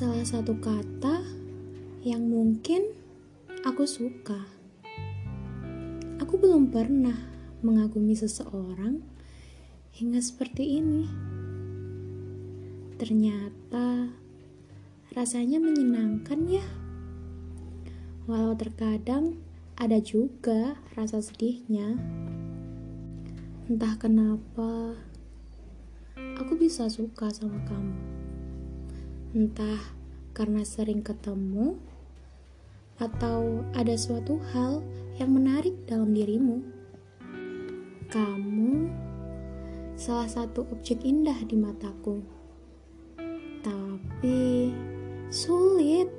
salah satu kata yang mungkin aku suka. Aku belum pernah mengagumi seseorang hingga seperti ini. Ternyata rasanya menyenangkan ya. Walau terkadang ada juga rasa sedihnya. Entah kenapa bisa suka sama kamu. Entah karena sering ketemu atau ada suatu hal yang menarik dalam dirimu. Kamu salah satu objek indah di mataku, tapi sulit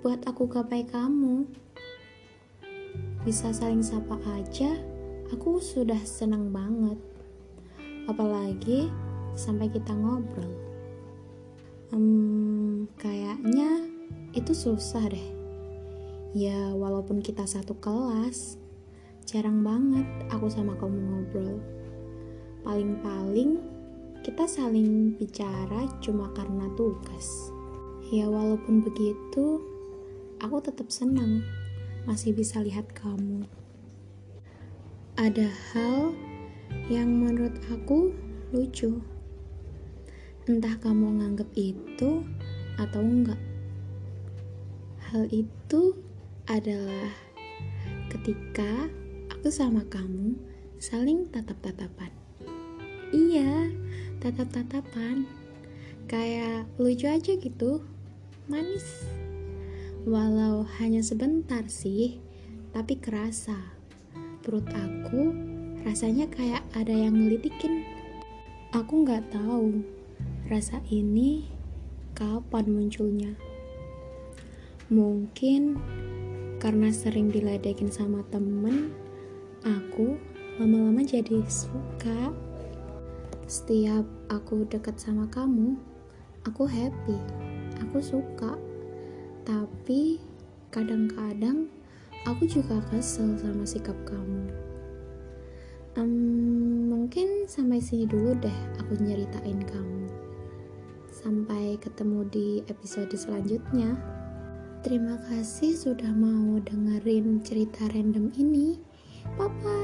buat aku gapai kamu. Bisa saling sapa aja, aku sudah senang banget. Apalagi sampai kita ngobrol. Hmm, kayaknya itu susah deh Ya, walaupun kita satu kelas, jarang banget aku sama kamu ngobrol. Paling-paling kita saling bicara cuma karena tugas. Ya, walaupun begitu, aku tetap senang masih bisa lihat kamu. Ada hal yang menurut aku lucu. Entah kamu nganggap itu atau enggak. Hal itu adalah ketika aku sama kamu saling tatap-tatapan. Iya, tatap-tatapan. Kayak lucu aja gitu. Manis. Walau hanya sebentar sih, tapi kerasa. Perut aku rasanya kayak ada yang ngelitikin. Aku nggak tahu rasa ini kapan munculnya. Mungkin karena sering diledekin sama temen, aku lama-lama jadi suka. Setiap aku deket sama kamu, aku happy, aku suka. Tapi kadang-kadang aku juga kesel sama sikap kamu. Um, mungkin sampai sini dulu deh aku nyeritain kamu. Sampai ketemu di episode selanjutnya. Terima kasih sudah mau dengerin cerita random ini. Bye bye.